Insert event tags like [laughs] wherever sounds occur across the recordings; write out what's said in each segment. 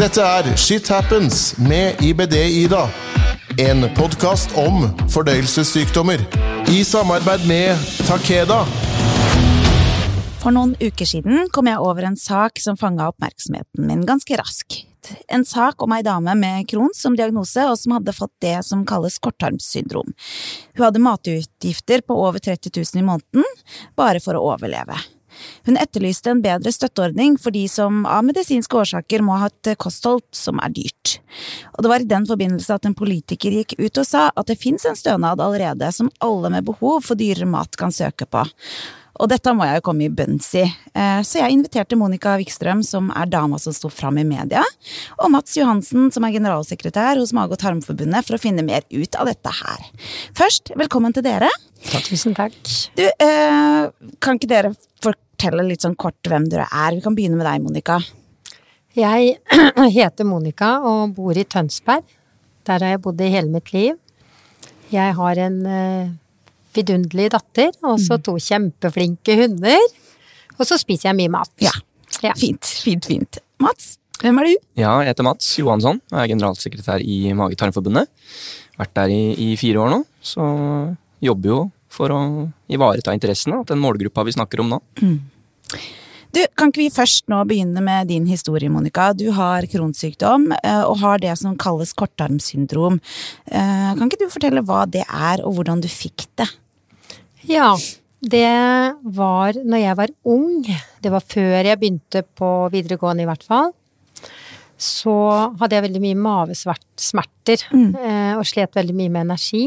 Dette er Shit Happens med IBD-Ida. En podkast om fordøyelsessykdommer. I samarbeid med Takeda. For noen uker siden kom jeg over en sak som fanga oppmerksomheten min ganske raskt. En sak om ei dame med Crohns som diagnose, og som hadde fått det som kalles korttarmsyndrom. Hun hadde matutgifter på over 30 000 i måneden, bare for å overleve. Hun etterlyste en bedre støtteordning for de som av medisinske årsaker må ha et kosthold som er dyrt. Og det var i den forbindelse at en politiker gikk ut og sa at det fins en stønad allerede som alle med behov for dyrere mat kan søke på. Og dette må jeg jo komme i bunns i, eh, så jeg inviterte Monica Wikstrøm, som er dama som sto fram i media, og Mats Johansen, som er generalsekretær hos Mage- og tarmforbundet, for å finne mer ut av dette her. Først, velkommen til dere. Takk. Tusen takk. Du, eh, kan ikke dere fortelle litt sånn kort hvem dere er? Vi kan begynne med deg, Monica. Jeg [clears throat] heter Monica og bor i Tønsberg. Der har jeg bodd i hele mitt liv. Jeg har en uh, vidunderlig datter og så to kjempeflinke hunder. Og så spiser jeg mye mat. Ja. Ja. Fint, fint, fint. Mats, hvem er du? Ja, jeg heter Mats Johansson og er generalsekretær i Mage-tarmforbundet. Vært der i, i fire år nå, så jobber jo for å ivareta interessene til den målgruppa vi snakker om nå. Du, Kan ikke vi først nå begynne med din historie, Monica? Du har kronsykdom eh, og har det som kalles korttarmsyndrom. Eh, Kan ikke du fortelle hva det er, og hvordan du fikk det? Ja, det var når jeg var ung. Det var før jeg begynte på videregående, i hvert fall. Så hadde jeg veldig mye mavesmerter mm. og slet veldig mye med energi.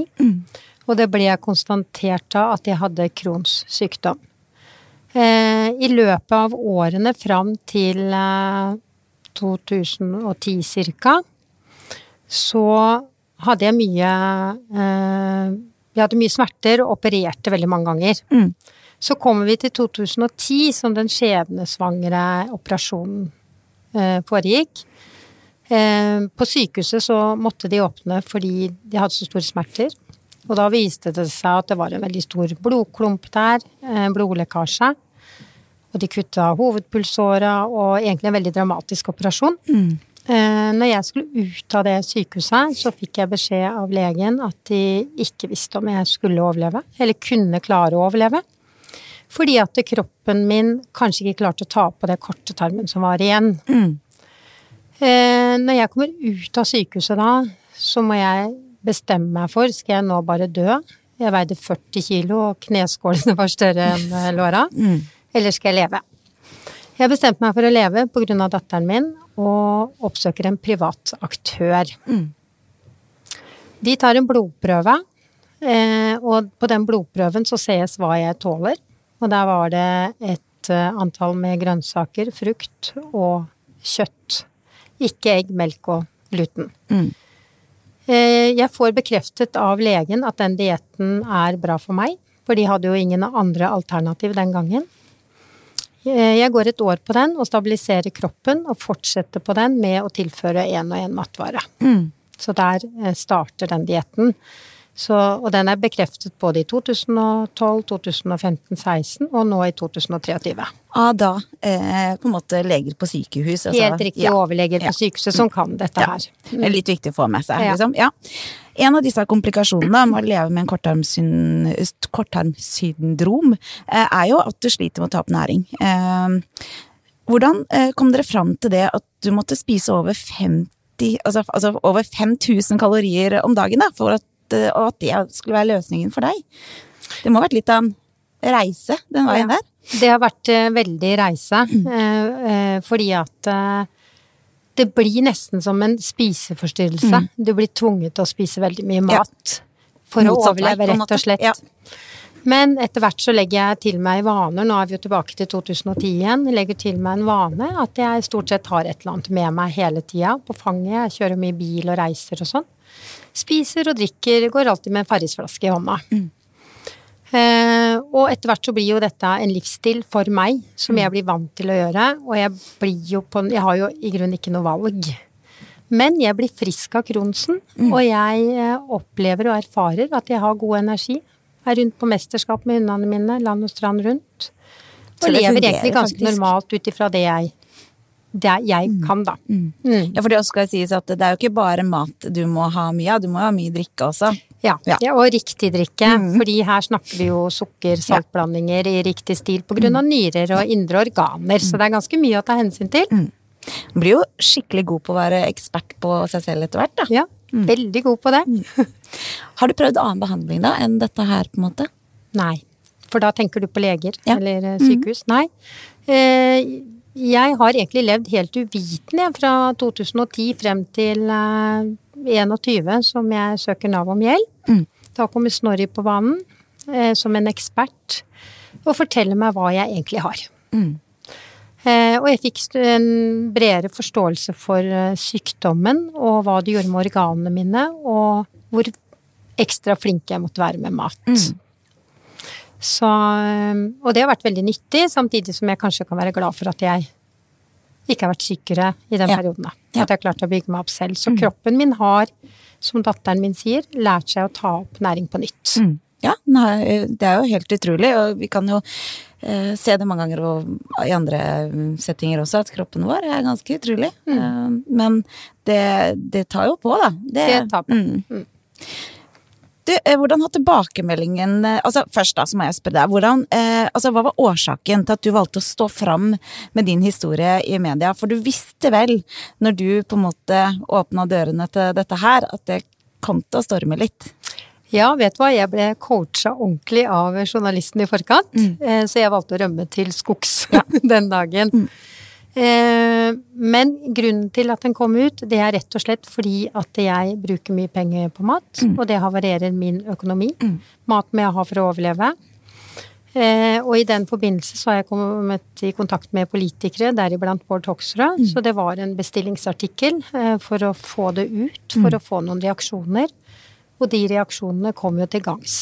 Og det ble konstatert av at jeg hadde Crohns sykdom. Eh, I løpet av årene fram til eh, 2010 ca. så hadde jeg mye eh, Jeg hadde mye smerter og opererte veldig mange ganger. Mm. Så kommer vi til 2010, som den skjebnesvangre operasjonen eh, foregikk. Eh, på sykehuset så måtte de åpne fordi de hadde så store smerter. Og da viste det seg at det var en veldig stor blodklump der, eh, blodlekkasje. Og de kutta hovedpulsåra, og egentlig en veldig dramatisk operasjon. Mm. når jeg skulle ut av det sykehuset, så fikk jeg beskjed av legen at de ikke visste om jeg skulle overleve, eller kunne klare å overleve. Fordi at kroppen min kanskje ikke klarte å ta på det korte tarmen som var igjen. Mm. når jeg kommer ut av sykehuset da, så må jeg bestemme meg for skal jeg nå bare dø. Jeg veide 40 kilo, og kneskålene var større enn låra. Mm. Eller skal jeg leve? Jeg bestemte meg for å leve av datteren min, og oppsøker en privat aktør. De tar en blodprøve, eh, og på den blodprøven så ses hva jeg tåler. Og der var det et eh, antall med grønnsaker, frukt og kjøtt. Ikke egg, melk og gluten. Eh, Jeg får bekreftet av legen at den dietten er bra for meg, for de hadde jo ingen andre alternativ den gangen. Eh, Jeg går et år på den og stabiliserer kroppen og fortsetter på den med å tilføre én og én matvare. Så der eh, starter den dietten. Så, og den er bekreftet både i 2012, 2015, 16 og nå i 2023. Av da eh, på en måte leger på sykehus. altså- Helt riktig Ja. overleger Ja. på sykehuset som kan dette Ja. her. Det er litt viktig å få med seg. Liksom. Ja. En av disse komplikasjonene med å leve med en kortarmsyndrom korttarmsyndrom, eh, er jo at du sliter med å ta opp næring. Eh, hvordan eh, kom dere fram til det at du måtte spise over 50 Altså, altså over 5000 kalorier om dagen, da, for at, og at det skulle være løsningen for deg? Det må ha vært litt av en reise den veien Ja. der? Det har vært eh, veldig reise, Mm. eh, eh, fordi at eh, det blir nesten som en spiseforstyrrelse. Du blir tvunget til å spise veldig mye Mm. Ja. mat for å Motsatt overleve, rett og slett. Ja. Men etter hvert så legger jeg til meg vaner. Nå er vi jo tilbake til 2010 igjen. Jeg legger til meg en vane at jeg stort sett har et eller annet med meg hele tida på fanget. Jeg kjører mye bil og reiser og sånn. Spiser og drikker, går alltid med en Farrisflaske i hånda. Eh, og etter hvert så blir jo dette en livsstil for meg, som jeg blir vant til å gjøre. Og jeg blir jo på Jeg har jo i grunnen ikke noe valg. Men jeg blir frisk av Crohnsen, og jeg eh, opplever og erfarer at jeg har god energi. Er rundt på mesterskap med hundene mine, land og strand rundt. Og lever egentlig ganske faktisk. normalt ut ifra det jeg det jeg kan, da. Mm. Ja, for det også skal sies at det er jo ikke bare mat du må ha mye av, du må ha mye drikke også. Ja, Ja. ja. og riktig drikke. Fordi her snakker vi jo sukker-saltblandinger i riktig stil på grunn av nyrer og indre organer. Så det er ganske mye å ta hensyn til. Man blir jo skikkelig god på å være ekspert på seg selv etter hvert, da. Ja, veldig god på det. [laughs] Har du prøvd annen behandling da, enn dette her, på en måte? Nei. For da tenker du på leger Ja. eller sykehus? sykehus? Nei. Eh, jeg har egentlig levd helt uvitende fra 2010 frem til eh, 21, som jeg søker Nav om hjelp. Mm. Da kommer Snorri på banen eh, som en ekspert og forteller meg hva jeg egentlig har. Mm. Eh, og jeg fikk en bredere forståelse for eh, sykdommen og hva det gjorde med organene mine, og hvor ekstra flink jeg måtte være med mat. Så, eh, og det har vært veldig nyttig, samtidig som jeg kanskje kan være glad for at jeg ikke har vært sykere i den Ja. perioden. At jeg har klart å bygge meg opp selv. Så kroppen min har, som datteren min sier, lært seg å ta opp næring på nytt. Mm. Ja, det er jo helt utrolig, og vi kan jo eh, se det mange ganger og i andre mm, settinger også, at kroppen vår er ganske utrolig. Eh, men det, det tar jo på, da. Det tar på. Mm. Mm. Du, eh, hvordan har tilbakemeldingen eh, Altså først da, så må jeg spørre deg. Hvordan, eh, altså, hva var årsaken til at du valgte å stå fram med din historie i media? For du visste vel, når du på en måte åpna dørene til dette her, at det kom til å storme litt? Ja, vet du hva, jeg ble coacha ordentlig av journalisten i forkant, mm. så jeg valgte å rømme til skogs [laughs] den dagen. Mm. Men grunnen til at den kom ut, det er rett og slett fordi at jeg bruker mye penger på mat, og det havarerer min økonomi. Mat må jeg ha for å overleve. Eh, og i den forbindelse så har jeg kommet i kontakt med politikere, deriblant Bård Hoksrud. Så det var en bestillingsartikkel eh, for å få det ut, for å få noen reaksjoner. Og de reaksjonene kom jo til gangs.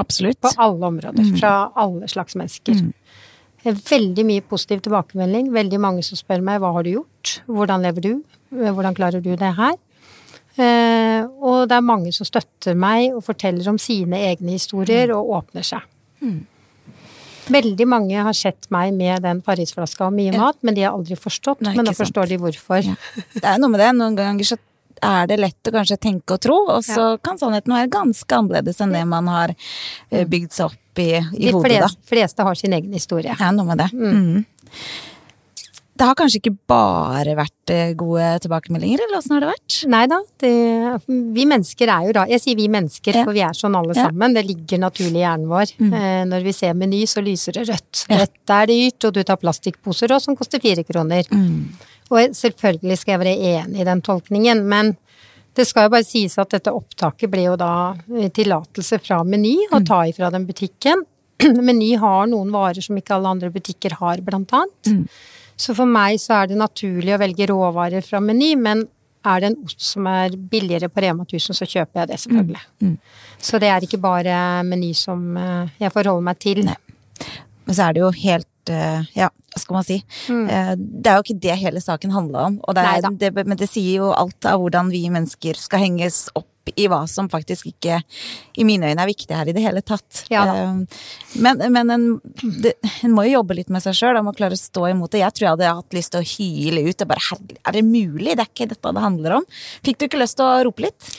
Absolutt. På alle områder. Fra alle slags mennesker. Mm. Veldig mye positiv tilbakemelding. Veldig mange som spør meg hva har du gjort? Hvordan lever du? Eh, Hvordan klarer du det her? Eh, og det er mange som støtter meg og forteller om sine egne historier og åpner seg. Veldig mange har sett meg med den Parisflaska og mye mat, men de har aldri forstått. Nei, men nå sant. forstår de hvorfor. Ja. Det er noe med det. Noen ganger så er det lett å kanskje tenke og tro, og så kan sannheten være ganske annerledes enn det man har eh, bygd seg opp i, i De hodet, da. fleste, fleste har sin egen historie. Er noe med det. Mm. Det har kanskje ikke bare vært eh, gode tilbakemeldinger, eller åssen har det vært? Nei da, vi mennesker er jo da Jeg sier vi mennesker, Ja. for vi er sånn alle Ja. sammen. Det ligger naturlig i hjernen vår. Eh, når vi ser Meny, så lyser det rødt. Ja. Dette er dyrt, og du tar plastikkposer òg, som koster fire kroner. Og selvfølgelig skal jeg være enig i den tolkningen, men det skal jo bare sies at dette opptaket ble jo da eh, tillatelse fra Meny å ta ifra den butikken. [clears throat] Meny har noen varer som ikke alle andre butikker har, blant annet. Så for meg så er det naturlig å velge råvarer fra Meny, men er det en ost som er billigere på Rema 1000, så kjøper jeg det selvfølgelig. Så det er ikke bare Meny som eh, jeg forholder meg til. Men så er det jo helt Ja, hva skal man si? Eh, Det er jo ikke det hele saken handla om. Det er, det, men det sier jo alt av hvordan vi mennesker skal henges opp i hva som faktisk ikke, i mine øyne, er viktig her i det hele tatt. Ja. Eh, Men, men en, det, en må jo jobbe litt med seg sjøl, må klare å stå imot det. Jeg tror jeg hadde hatt lyst til å hyle ut. Og bare, er det mulig? Det er ikke dette det handler om. Fikk du ikke lyst til å rope litt?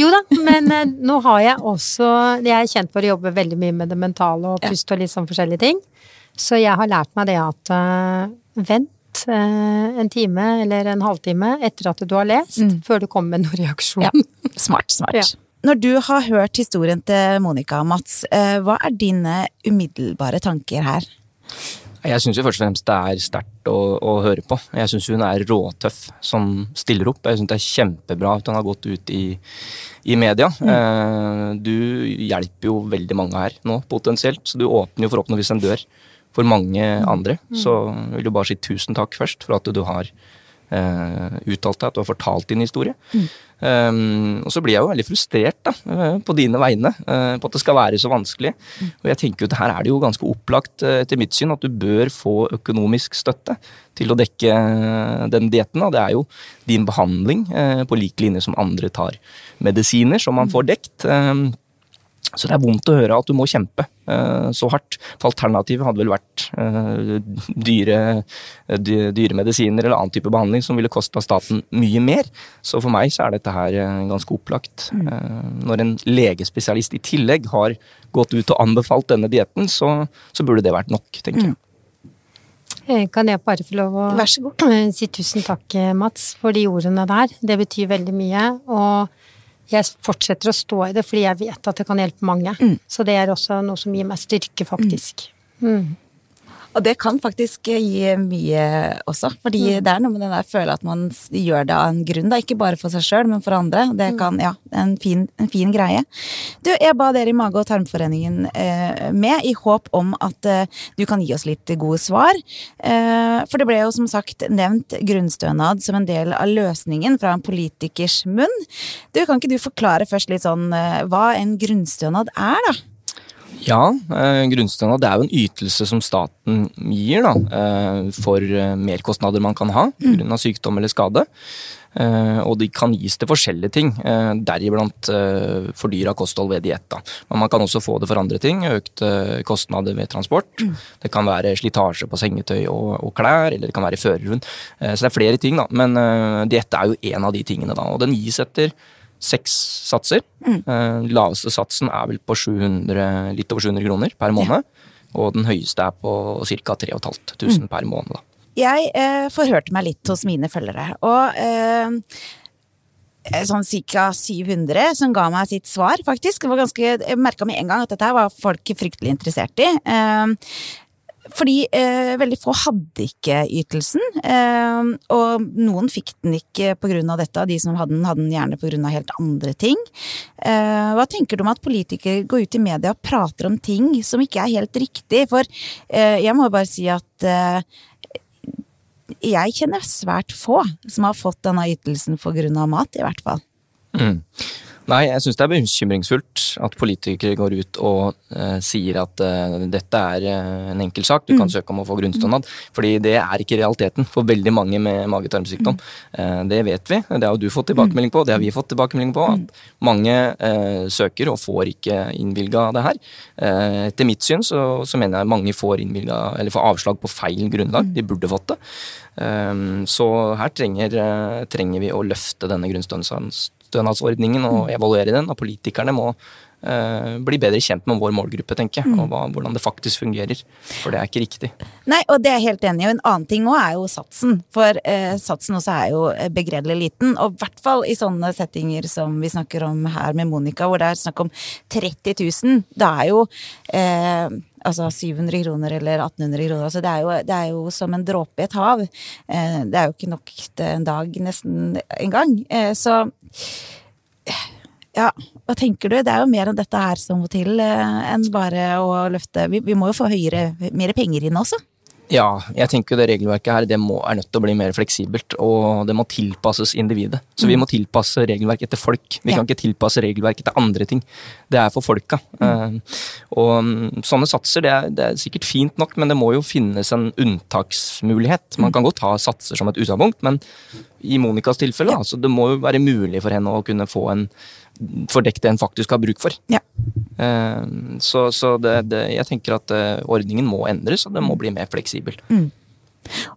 Jo da, men eh, nå har jeg også Jeg er kjent for å jobbe veldig mye med det mentale og pust og litt sånn forskjellige ting. Så jeg har lært meg det at eh, vent eh, en time eller en halvtime etter at du har lest, før du kommer med noen reaksjon. Ja. Smart, smart. Ja. Når du har hørt historien til Monica, Mats, eh, hva er dine umiddelbare tanker her? Jeg syns først og fremst det er sterkt å, å høre på. Jeg syns hun er råtøff som stiller opp. Jeg syns det er kjempebra at hun har gått ut i, i media. Eh, du hjelper jo veldig mange her nå, potensielt, så du åpner jo forhåpentligvis en dør for mange andre. Så jeg vil du bare si tusen takk først for at du har eh, uttalt deg, at du har fortalt din historie. Um, og så blir jeg jo veldig frustrert da, eh, på dine vegne, uh, på at det skal være så vanskelig. Og jeg tenker jo at her er det jo ganske opplagt eh, etter mitt syn at du bør få økonomisk støtte til å dekke den dietten. Og det er jo din behandling uh, på lik linje som andre tar medisiner som man får dekt. Um, så det er vondt å høre at du må kjempe så hardt. For alternativet hadde vel vært eh, dyre, dyre medisiner eller annen type behandling som ville kosta staten mye mer. Så for meg så er dette her eh, ganske opplagt. Mm. Eh, Når en legespesialist i tillegg har gått ut og anbefalt denne dietten, så, så burde det vært nok, tenker jeg. Eh, Kan jeg bare få lov å Vær så god. eh, si tusen takk, eh, Mats, for de ordene der. Det betyr veldig mye. Og jeg fortsetter å stå i det fordi jeg vet at det kan hjelpe mange. Så det er også noe som gir meg styrke, faktisk. Mm. Og det kan faktisk gi mye også, fordi det er noe med den der føle at man gjør det av en grunn, da. Ikke bare for seg sjøl, men for andre. Det kan, ja, en fin, en fin greie. Du, jeg ba dere i Mage- og tarmforeningen eh, med i håp om at eh, du kan gi oss litt gode svar. Eh, for det ble jo som sagt nevnt grunnstønad som en del av løsningen fra en politikers munn. Du, kan ikke du forklare først litt sånn eh, hva en grunnstønad er, da? Ja, eh, grunnstønad det er jo en ytelse som staten gir da, eh, for eh, merkostnader man kan ha pga. sykdom eller skade. Og de kan gis til forskjellige ting, deriblant fordyra kosthold ved diett. Men man kan også få det for andre ting, økte kostnader ved transport. Det kan være slitasje på sengetøy og, og klær, eller det kan være førerhund. Så det er flere ting, da. Men diett er jo en av de tingene, da. Og den gis etter seks satser. Eh, laveste satsen er vel på 700, litt over 700 kroner per måned. Og den høyeste er på ca. 3500 per måned. Da. Jeg eh, forhørte meg litt hos mine følgere, og eh, sånn ca. 700 som ga meg sitt svar, faktisk. Det var ganske, jeg merka med en gang at dette var folk fryktelig interessert i. Eh, fordi eh, veldig få hadde ikke ytelsen, eh, og noen fikk den ikke pga. dette. De som hadde den, hadde den gjerne pga. helt andre ting. Eh, hva tenker du om at politikere går ut i media og prater om ting som ikke er helt riktig? For eh, jeg må bare si at eh, jeg kjenner svært få som har fått denne ytelsen pga. mat, i hvert fall. Mm. Nei, jeg syns det er bekymringsfullt at politikere går ut og eh, sier at eh, dette er eh, en enkel sak, du kan søke om å få grunnstønad. Fordi det er ikke realiteten for veldig mange med mage-tarmsykdom. Eh, det vet vi, det har du fått tilbakemelding på, det har vi fått tilbakemelding på. At mange eh, søker og får ikke innvilga det her. Eh, etter mitt syn så, så mener jeg mange får, eller får avslag på feil grunnlag. De burde fått det. Så her trenger, trenger vi å løfte denne grunnstønadsordningen og evaluere den, og politikerne må bli bedre kjent med vår målgruppe, tenker jeg, og hva, hvordan det faktisk fungerer. For det er ikke riktig. Nei, og det er jeg helt enig i. Og en annen ting òg er jo satsen. For eh, satsen også er jo eh, begredelig liten. Og i hvert fall i sånne settinger som vi snakker om her med Monica, hvor det er snakk om 30 000. Det er jo eh, altså 700 kroner eller 1800 kroner. Altså det, er jo, det er jo som en dråpe i et hav. Eh, det er jo ikke nok til en dag nesten engang. Eh, så ja, hva tenker du? Det er jo mer enn dette her som må til, eh, enn bare å løfte Vi, vi må jo få høyere, mer penger inn også. Ja, jeg tenker det regelverket her det må, er nødt til å bli mer fleksibelt, og det må tilpasses individet. Så vi må tilpasse regelverket etter folk. Vi Ja. kan ikke tilpasse regelverket til andre ting. Det er for folka. Eh, og mm, sånne satser, det er, det er sikkert fint nok, men det må jo finnes en unntaksmulighet. Man kan godt ha satser som et utgangspunkt, men i Monicas tilfelle, da, så det må jo være mulig for henne å kunne få en få det en faktisk har bruk for. Ja. Eh, Så, så det, det, jeg tenker at eh, ordningen må endres, og den må bli mer fleksibel.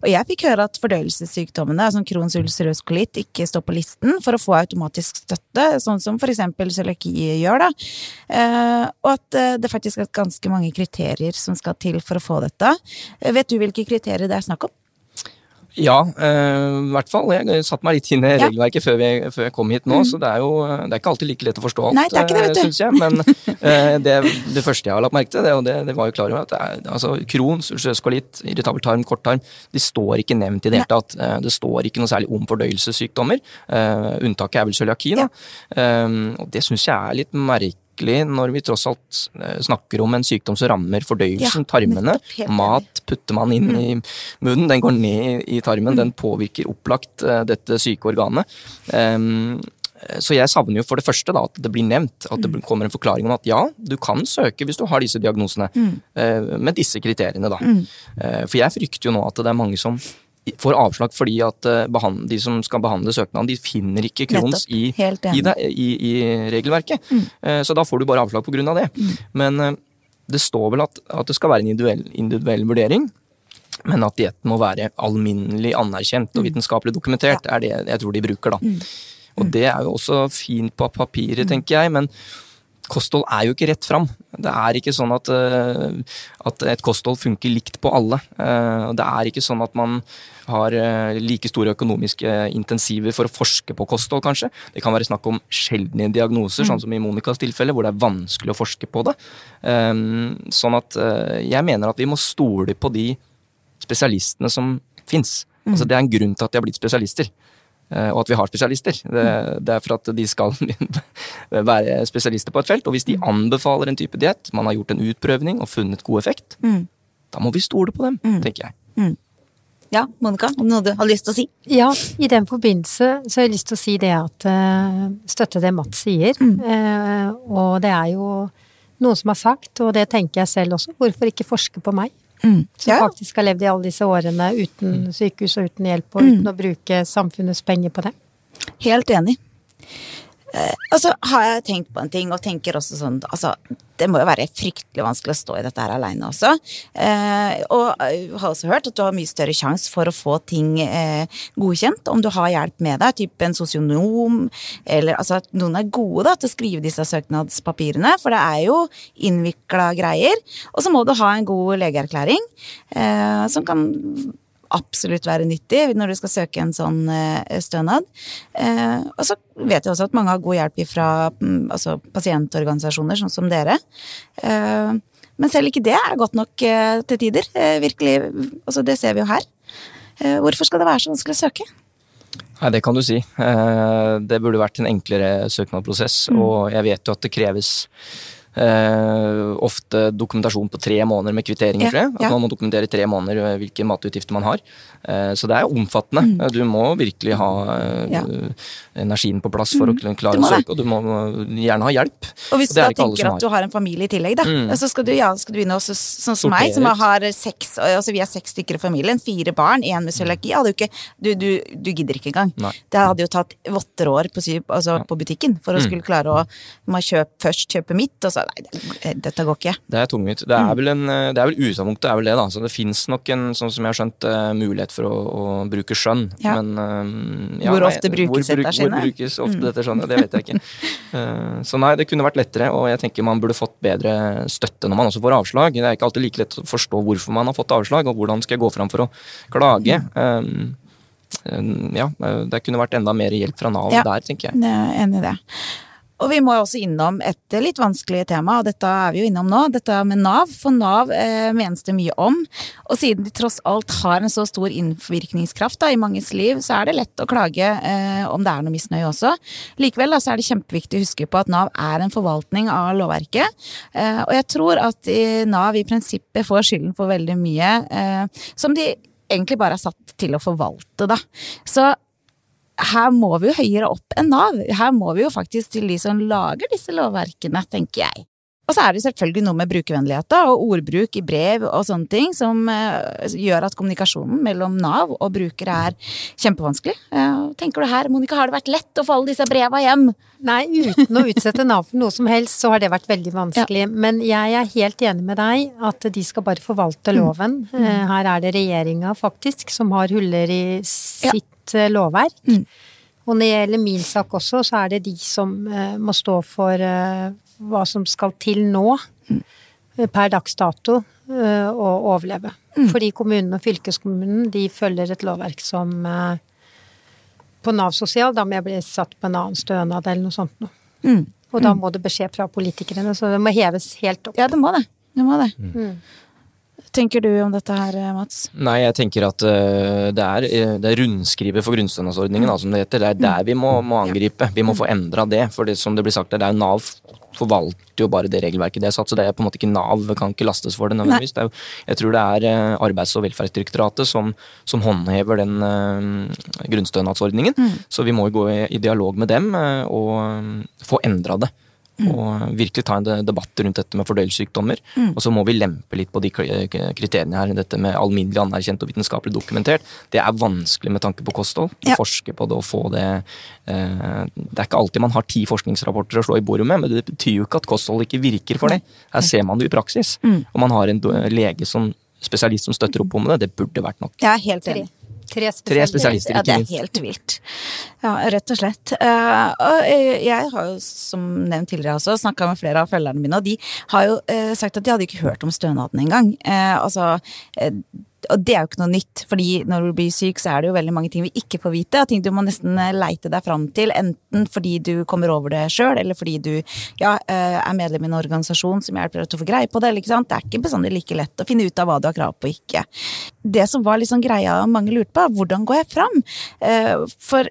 Og jeg fikk høre at fordøyelsessykdommene, som Crohns ulcerøs kolitt, ikke står på listen for å få automatisk støtte, sånn som eksempel cøliaki gjør, da. Eh, og at det faktisk er ganske mange kriterier som skal til for å få dette. Vet du hvilke kriterier det er snakk om? Ja, øh, i hvert fall. Jeg satte meg litt inn i Ja. regelverket før, vi, før jeg kom hit nå, så det er jo det er ikke alltid like lett å forstå alt, Nei, det er ikke det, du. syns jeg. Men øh, det, det første jeg har lagt merke til, det, og det, det var jo klar over at det er, altså, kron, ulcerøs irritabel tarm, korttarm, de står ikke nevnt i det hele tatt. Eh, Det står ikke noe særlig om fordøyelsessykdommer. Uh, unntaket er vel cøliaki, da. Eh, og det syns jeg er litt merkelig når vi tross alt eh, snakker om en sykdom som rammer fordøyelsen, Ja, tarmene. Mat putter man inn i munnen, den går ned i, tarmen, den påvirker opplagt eh, dette syke organet. Um, så jeg savner jo for det første da, at det blir nevnt, at det kommer en forklaring om at ja, du kan søke hvis du har disse diagnosene, mm. med disse kriteriene da. Eh, For jeg frykter jo nå at det er mange som får avslag fordi at eh, de som skal behandle søknaden, de finner ikke Crohns i, i, i, i regelverket. Mm. Så da får du bare avslag på grunn av det. Men eh, det står vel at, at det skal være en individuell, individuell vurdering. Men at dietten må være alminnelig anerkjent og vitenskapelig dokumentert, er det jeg tror de bruker, da. Og det er jo også fint på papiret, tenker jeg, men kosthold er jo ikke rett fram. Det er ikke sånn at, eh, at et kosthold funker likt på alle. Eh, Det er ikke sånn at man har eh, like store økonomiske intensiver for å forske på kosthold, kanskje. Det kan være snakk om sjeldne diagnoser, sånn som i Monicas tilfelle, hvor det er vanskelig å forske på det. Sånn at jeg mener at vi må stole på de spesialistene som fins. Altså, det er en grunn til at de har blitt spesialister. Eh, Og at vi har spesialister. Det, det er for at de skal [laughs] være spesialister på et felt. Og hvis de anbefaler en type diett, man har gjort en utprøvning og funnet god effekt, da må vi stole på dem, tenker jeg. Ja, Monica, om noe du har lyst til å si? Ja, i den forbindelse så har jeg lyst til å si det at uh, støtte det Mats sier. Mm. og det er jo noen som har sagt, og det tenker jeg selv også, hvorfor ikke forske på meg? Som Ja. faktisk har levd i alle disse årene uten sykehus og uten hjelp, og uten å bruke samfunnets penger på det. Helt enig. Eh, og så har jeg tenkt på en ting, og tenker også sånn altså, Det må jo være fryktelig vanskelig å stå i dette her aleine også. Eh, og jeg har også hørt at du har mye større sjanse for å få ting eh, godkjent om du har hjelp med deg, type en sosionom, eller altså at noen er gode da, til å skrive disse søknadspapirene, for det er jo innvikla greier. Og så må du ha en god legeerklæring, eh, som kan absolutt være nyttig når du skal søke en sånn eh, stønad. Eh, og så vet jeg også at mange har god hjelp fra mm, altså pasientorganisasjoner, sånn som dere. Eh, men selv ikke det er godt nok til tider. Virkelig, altså Det ser vi jo her. Hvorfor skal det være så vanskelig å søke? Nei, det kan du si. Det burde vært en enklere søknadsprosess, og jeg vet jo at det kreves eh, ofte dokumentasjon på tre måneder med kvitteringer, Ja, tror jeg. At ja. man må dokumentere tre måneder eh, hvilke matutgifter man har. Eh, Så det er omfattende. Mm. Du må virkelig ha eh, Ja. energien på plass for å klare å søke, og du må gjerne ha hjelp. Og hvis Og du da er tenker at du har en familie i tillegg, da, Mm. så skal du, ja, skal du begynne også, sånn som meg, som har seks Altså vi er seks stykker i familien, fire barn, én med cøliaki. Du, du, du gidder ikke engang. Nei. Det hadde jo tatt votter år på, altså, på butikken for å Mm. skulle klare å kjøpe, først kjøpe mitt, og så Nei, dette går ikke. Det er tungvint. Det Mm. er vel, en, det er vel utgangspunktet er vel det, da. Så det fins nok en, sånn som jeg har skjønt, eh, mulighet for å, å bruke skjønn. Ja. Men ja, Hvor nei, ofte brukes hvor, dette skjønnet? Hvor brukes ofte dette skjønnet, det vet jeg ikke. [laughs] Eh, så nei, det kunne vært lettere, og jeg tenker man burde fått bedre støtte når man også får avslag. Det er ikke alltid like lett å forstå hvorfor man har fått avslag, og hvordan skal jeg gå fram for å klage. Mm. Eh, eh, ja, eh, det kunne vært enda mer hjelp fra Nav Ja. der, tenker jeg. Jeg er enig i det. Og vi må også innom et litt vanskelig tema, og dette er vi jo innom nå, dette med Nav. For Nav eh, menes det mye om, og siden de tross alt har en så stor innvirkningskraft da, i manges liv, så er det lett å klage eh, om det er noe misnøye også. Likevel da, så er det kjempeviktig å huske på at Nav er en forvaltning av lovverket, eh, og jeg tror at Nav i prinsippet får skylden for veldig mye eh, som de egentlig bare er satt til å forvalte, da. Så her må vi jo høyere opp enn Nav. Her må vi jo faktisk til de som lager disse lovverkene, tenker jeg. Og så er det selvfølgelig noe med brukervennlighet og ordbruk i brev og sånne ting som eh, gjør at kommunikasjonen mellom Nav og brukere er kjempevanskelig. Eh, tenker du her, Monica, har det vært lett å få alle disse breva hjem? Nei, uten å utsette Nav for noe som helst, så har det vært veldig vanskelig. Men jeg er helt enig med deg at de skal bare forvalte loven. Eh, Her er det regjeringa faktisk som har huller i sitt eh, lovverk. Og når det gjelder min sak også, så er det de som eh, må stå for eh, hva som skal til nå, mm. per dags dato, å overleve. Fordi kommunen og fylkeskommunen, de følger et lovverk som på Nav sosial, da må jeg bli satt på en annen stønad eller noe sånt noe. Mm. Og da må det beskjed fra politikerne, så det må heves helt opp. Ja, det må det. Det må det. Tenker du om dette her, Mats? Nei, jeg tenker at uh, det, er, det er rundskrivet for grunnstønadsordningen, da, som det heter. Det er der vi må, må angripe. Vi må få endra det. For det som det blir sagt, det er Nav forvalter jo bare det regelverket de har satt, så det er på en måte ikke Nav kan ikke lastes for det nødvendigvis. Det er, jeg tror det er Arbeids- og velferdsdirektoratet som, som håndhever den uh, grunnstønadsordningen. Så vi må jo gå i, i dialog med dem uh, og få endra det. Og virkelig ta en debatt rundt dette med fordøyelsessykdommer. Og så må vi lempe litt på de kriteriene her. Dette med alminnelig anerkjent og vitenskapelig dokumentert. Det er vanskelig med tanke på kosthold. Å Ja. forske på det og få det eh, Det er ikke alltid man har ti forskningsrapporter å slå i bordet med, men det betyr jo ikke at kosthold ikke virker for det. Her ser man det i praksis. Og man har en lege som spesialist som støtter opp om det. Det burde vært nok. Jeg er helt enig. Tre spesialister. Ja, det er helt vilt. Ja, rett og slett. Eh, og eh, jeg har jo, som nevnt tidligere også, snakka med flere av følgerne mine, og de har jo eh, sagt at de hadde ikke hørt om stønaden engang. Uh, altså, eh, og det er jo ikke noe nytt, fordi når du blir syk, så er det jo veldig mange ting vi ikke får vite, og ting du må nesten eh, leite deg fram til, enten fordi du kommer over det sjøl, eller fordi du ja, eh, er medlem i en organisasjon som hjelper deg til å få greie på det. Eller, ikke sant? Det er ikke bestandig like lett å finne ut av hva du har krav på og ikke. Det som var liksom greia mange lurte på, hvordan går jeg fram? Eh, For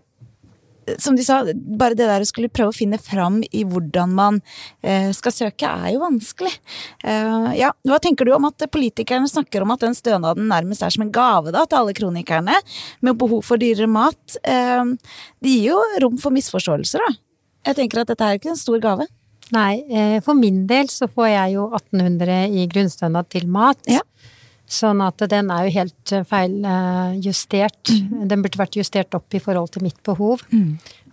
som de sa, bare det der å skulle prøve å finne fram i hvordan man eh, skal søke, er jo vanskelig. Eh, ja, hva tenker du om at politikerne snakker om at den stønaden nærmest er som en gave da, til alle kronikerne, med behov for dyrere mat? Eh, det gir jo rom for misforståelser, da. Jeg tenker at dette er ikke en stor gave. Nei, for min del så får jeg jo 1800 i grunnstønad til mat. Ja. Sånn at den er jo helt feiljustert. feil eh. Den burde vært justert opp i forhold til mitt behov.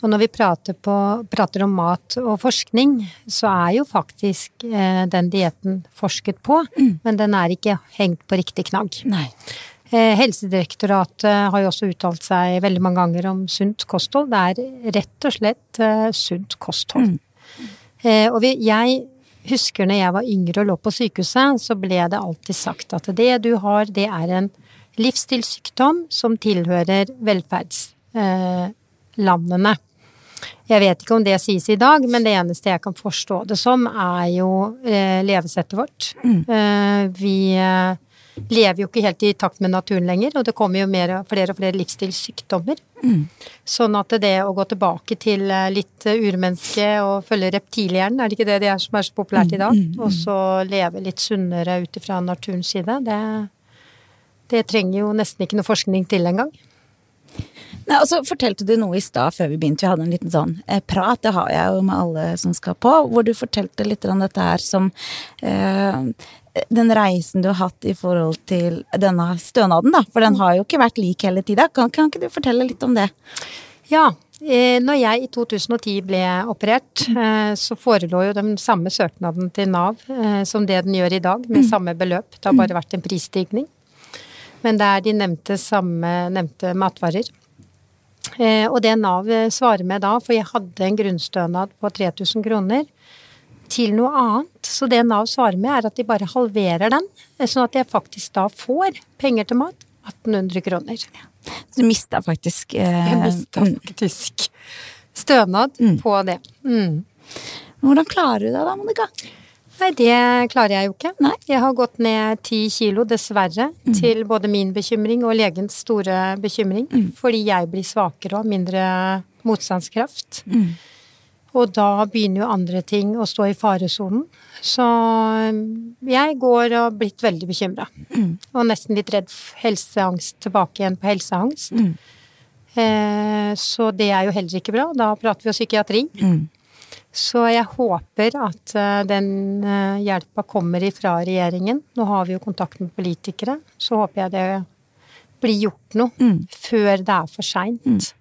Og når vi prater, på, prater om mat og forskning, så er jo faktisk eh, den dietten forsket på, men den er ikke hengt på riktig knagg. Nei. Eh, Helsedirektoratet har jo også uttalt seg veldig mange ganger om sunt kosthold. Det er rett og slett eh, sunt kosthold. Eh, og vi, jeg husker når jeg var yngre og lå på sykehuset, så ble det alltid sagt at det du har, det er en livsstilssykdom som tilhører velferdslandene. Jeg vet ikke om det sies i dag, men det eneste jeg kan forstå det som, er jo eh, levesettet vårt. Mm. vi eh, lever jo ikke helt i takt med naturen lenger, og det kommer jo mer, flere og flere livsstilssykdommer. Sånn at det å gå tilbake til eh, litt urmenneske og følge reptilhjernen, er det ikke det det er som er så populært i dag? Og så leve litt sunnere ut ifra naturens side, det, det trenger jo nesten ikke noe forskning til engang. Nei, og så fortalte du noe i stad før vi begynte, vi hadde en liten sånn eh, prat, det har jeg jo med alle som skal på, hvor du fortalte litt om dette her som eh, den reisen du har hatt i forhold til denne stønaden, da, for den har jo ikke vært lik hele tida. Kan, kan ikke du fortelle litt om det? Ja, eh, når jeg i 2010 ble operert, eh, så forelå jo den samme søknaden til Nav eh, som det den gjør i dag, med samme beløp. Det har bare vært en prisstigning. Men det er de nevnte samme nevnte matvarer. Og det Nav svarer med da, for jeg hadde en grunnstønad på 3000 kroner, til noe annet. Så det Nav svarer med, er at de bare halverer den, eh, sånn at jeg faktisk da får penger til mat. 1800 kroner. Du mista faktisk eh, Jeg mista mm. faktisk stønad på det. Mm. Hvordan klarer du det da, Monica? Nei, det klarer jeg jo ikke. Nei. Jeg har gått ned ti kilo, dessverre, til både min bekymring og legens store bekymring. Fordi jeg blir svakere og mindre motstandskraft. Og da begynner jo andre ting å stå i faresonen. Så um, jeg går og har blitt veldig bekymra. Og nesten litt redd helseangst tilbake igjen på helseangst. Eh, så det er jo heller ikke bra. Da prater vi jo psykiatri. Så jeg håper at eh, den eh, hjelpa kommer ifra regjeringen. Nå har vi jo kontakt med politikere, så håper jeg det blir gjort noe før det er for seint.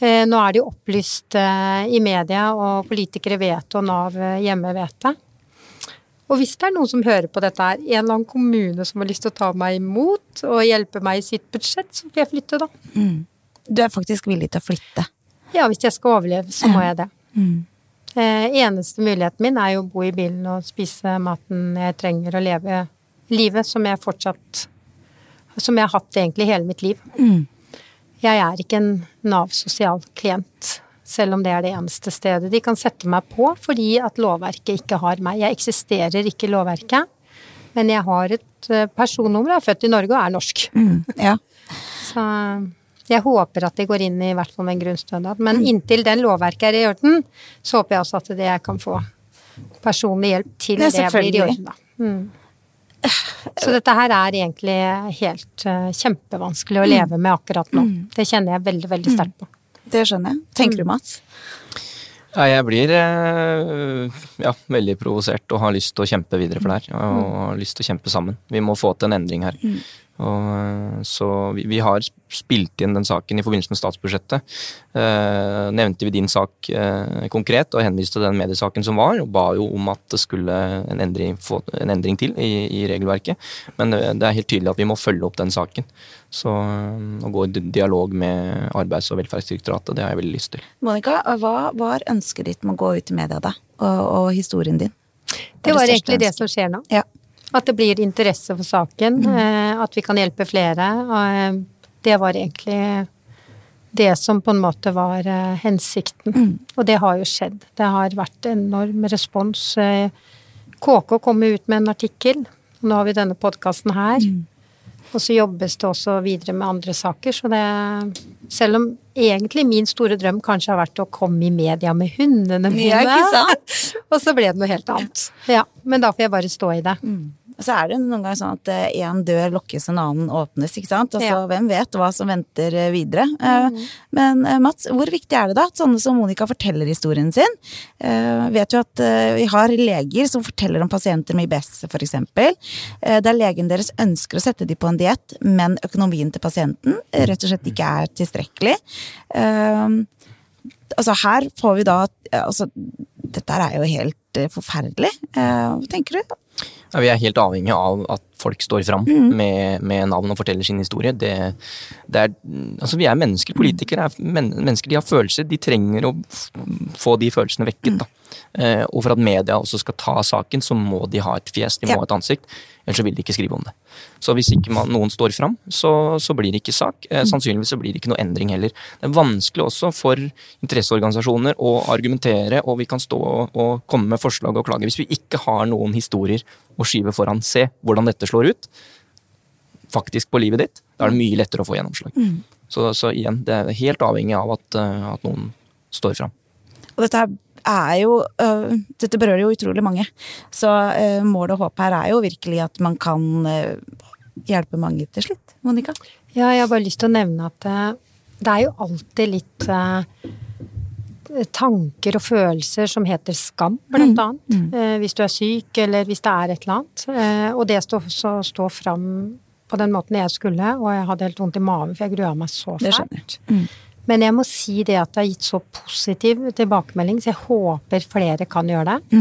Eh, Nå er det jo opplyst eh, i media, og politikere vet, og Nav eh, hjemme vet det. Og hvis det er noen som hører på dette her, en eller annen kommune som har lyst til å ta meg imot og hjelpe meg i sitt budsjett, så får jeg flytte, da. Du er faktisk villig til å flytte. Ja, hvis jeg skal overleve, så må jeg det. Eh, eneste muligheten min er jo å bo i bilen og spise maten jeg trenger og leve livet som jeg fortsatt Som jeg har hatt egentlig hele mitt liv. Jeg er ikke en Nav sosialklient, selv om det er det eneste stedet de kan sette meg på, fordi at lovverket ikke har meg. Jeg eksisterer ikke i lovverket, men jeg har et eh, personnummer, jeg er født i Norge og er norsk. Ja. Så jeg håper at de går inn i hvert fall med en grunnstønad. Men inntil den lovverket er i orden, så håper jeg også at det jeg kan få personlig hjelp til det, det blir i orden, da. Mm. Så dette her er egentlig helt uh, kjempevanskelig å leve med akkurat nå. Det kjenner jeg veldig, veldig sterkt på. Det skjønner jeg. Tenker du, Mats? Ja, jeg blir eh, ja, veldig provosert og har lyst til å kjempe videre for det her. Og har lyst til å kjempe sammen. Vi må få til en endring her. Og, eh, så vi, vi har spilt inn den saken i forbindelse med statsbudsjettet. Eh, nevnte vi din sak eh, konkret og henviste til den mediesaken som var, og ba jo om at det skulle en endring, få, en endring til i, i regelverket. Men det, det er helt tydelig at vi må følge opp den saken. Så eh, å gå i dialog med Arbeids- og velferdsdirektoratet, det har jeg veldig lyst til. Monica, hva var ønsket ditt med å gå ut i media da, og, og historien din? Det var egentlig egentlig det som skjer nå. Ja. At det blir interesse for saken, mm. at vi kan hjelpe flere. Eh, det var egentlig det som på en måte var hensikten. hensikten. Og det har jo skjedd. Det har vært enorm respons. Eh, KK kom ut med en artikkel, nå har vi denne podkasten her. Og så jobbes det også videre med andre saker, så det Selv om egentlig min store drøm kanskje har vært å komme i media med hundene mine. Ja? [laughs] Og så ble det noe helt annet. Ja, men da får jeg bare stå i det. Og så er det noen ganger sånn at én dør lukkes, en annen åpnes, ikke sant. Altså, Ja. Hvem vet hva som venter eh, videre. Eh, Men eh, Mats, hvor viktig er det da at sånne som Monica forteller historien sin? Eh, Vet jo at eh, vi har leger som forteller om pasienter med IBS. Eh, Der legen deres ønsker å sette dem på en diett, men økonomien til pasienten eh, rett og slett ikke er tilstrekkelig. Eh, Altså her får vi da eh, altså, Dette er jo helt eh, forferdelig. Eh, Hva tenker du? Ja, vi er helt avhengig av at folk står fram med, med navn og forteller sin historie. Det, det er, altså vi er mennesker. Politikere er men, mennesker. De har følelser. De trenger å få de følelsene vekket. Da. Eh, og for at media også skal ta saken, så må de ha et fjes, de må ha et ansikt. Ellers så vil de ikke skrive om det. Så hvis ikke man, noen står fram, så, så blir det ikke sak. Eh, sannsynligvis så blir det ikke noe endring heller. Det er vanskelig også for interesseorganisasjoner å argumentere, og vi kan stå og, og komme med forslag og klage. Hvis vi ikke har noen historier å skyve foran, se hvordan dette slår ut, faktisk på livet ditt, da er det mye lettere å få gjennomslag. Så, så igjen, det er helt avhengig av at, eh, at noen står fram. Og dette er jo øh, Dette berører jo utrolig mange. Så øh, målet og håpet her er jo virkelig at man kan øh, hjelpe mange til slutt. Monica? Ja, jeg har bare lyst til å nevne at det er jo alltid litt tanker og følelser som heter skam, blant annet. Eh, hvis du er syk, eller hvis det er et eller annet. Eh, og det stå, så stå fram på den måten jeg skulle, og jeg hadde helt vondt i magen, for jeg grua meg så fælt. Mm. Men jeg må si det at det har gitt så positiv tilbakemelding, så jeg håper flere kan gjøre det.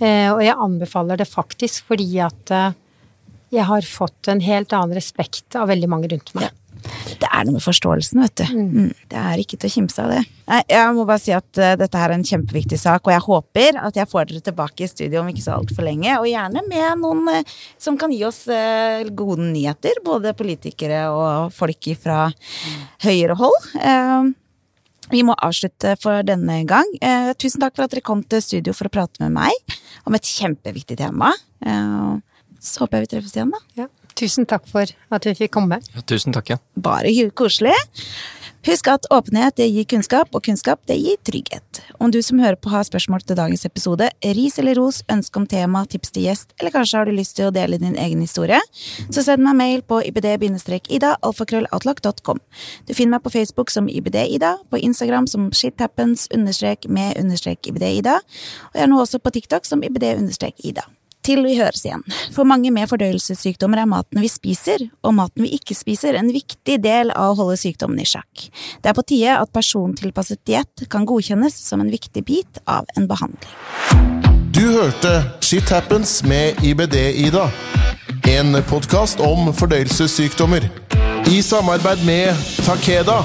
Eh, og jeg anbefaler det faktisk fordi at eh, jeg har fått en helt annen respekt av veldig mange rundt meg. Det er noe med forståelsen, vet du. Mm. Det er ikke til å kimse av det. Jeg må bare si at øh, dette her er en kjempeviktig sak, og jeg håper at jeg får dere tilbake i studio om ikke så altfor lenge. Og gjerne med noen øh, som kan gi oss øh, gode nyheter, både politikere og folk fra høyere hold. Eh, Vi må avslutte for denne gang. Eh, tusen takk for at dere kom til studio for å prate med meg om et kjempeviktig tema. Eh, så håper jeg vi treffes igjen, da. Ja. Tusen takk for at vi fikk komme. Ja, tusen takk, ja. Bare koselig. Husk at åpenhet det gir kunnskap, og kunnskap det gir trygghet. Om du som hører på har spørsmål til dagens episode, ris eller ros, ønske om tema, tips til gjest, eller kanskje har du lyst til å dele din egen historie, så send meg mail på ibd-ida alfakrølloutlook.com. Du finner meg på Facebook som ibd-ida, på Instagram som shithappens-med-ibd-ida, og jeg er nå også på TikTok som ibd-ida. Til vi høres igjen. For mange med fordøyelsessykdommer er maten vi spiser, og maten vi ikke spiser, en viktig del av å holde sykdommen i sjakk. Det er på tide at persontilpasset diett kan godkjennes som en viktig bit av en behandling. Du hørte Shit Happens med IBD-Ida. En podkast om fordøyelsessykdommer. I samarbeid med Takeda.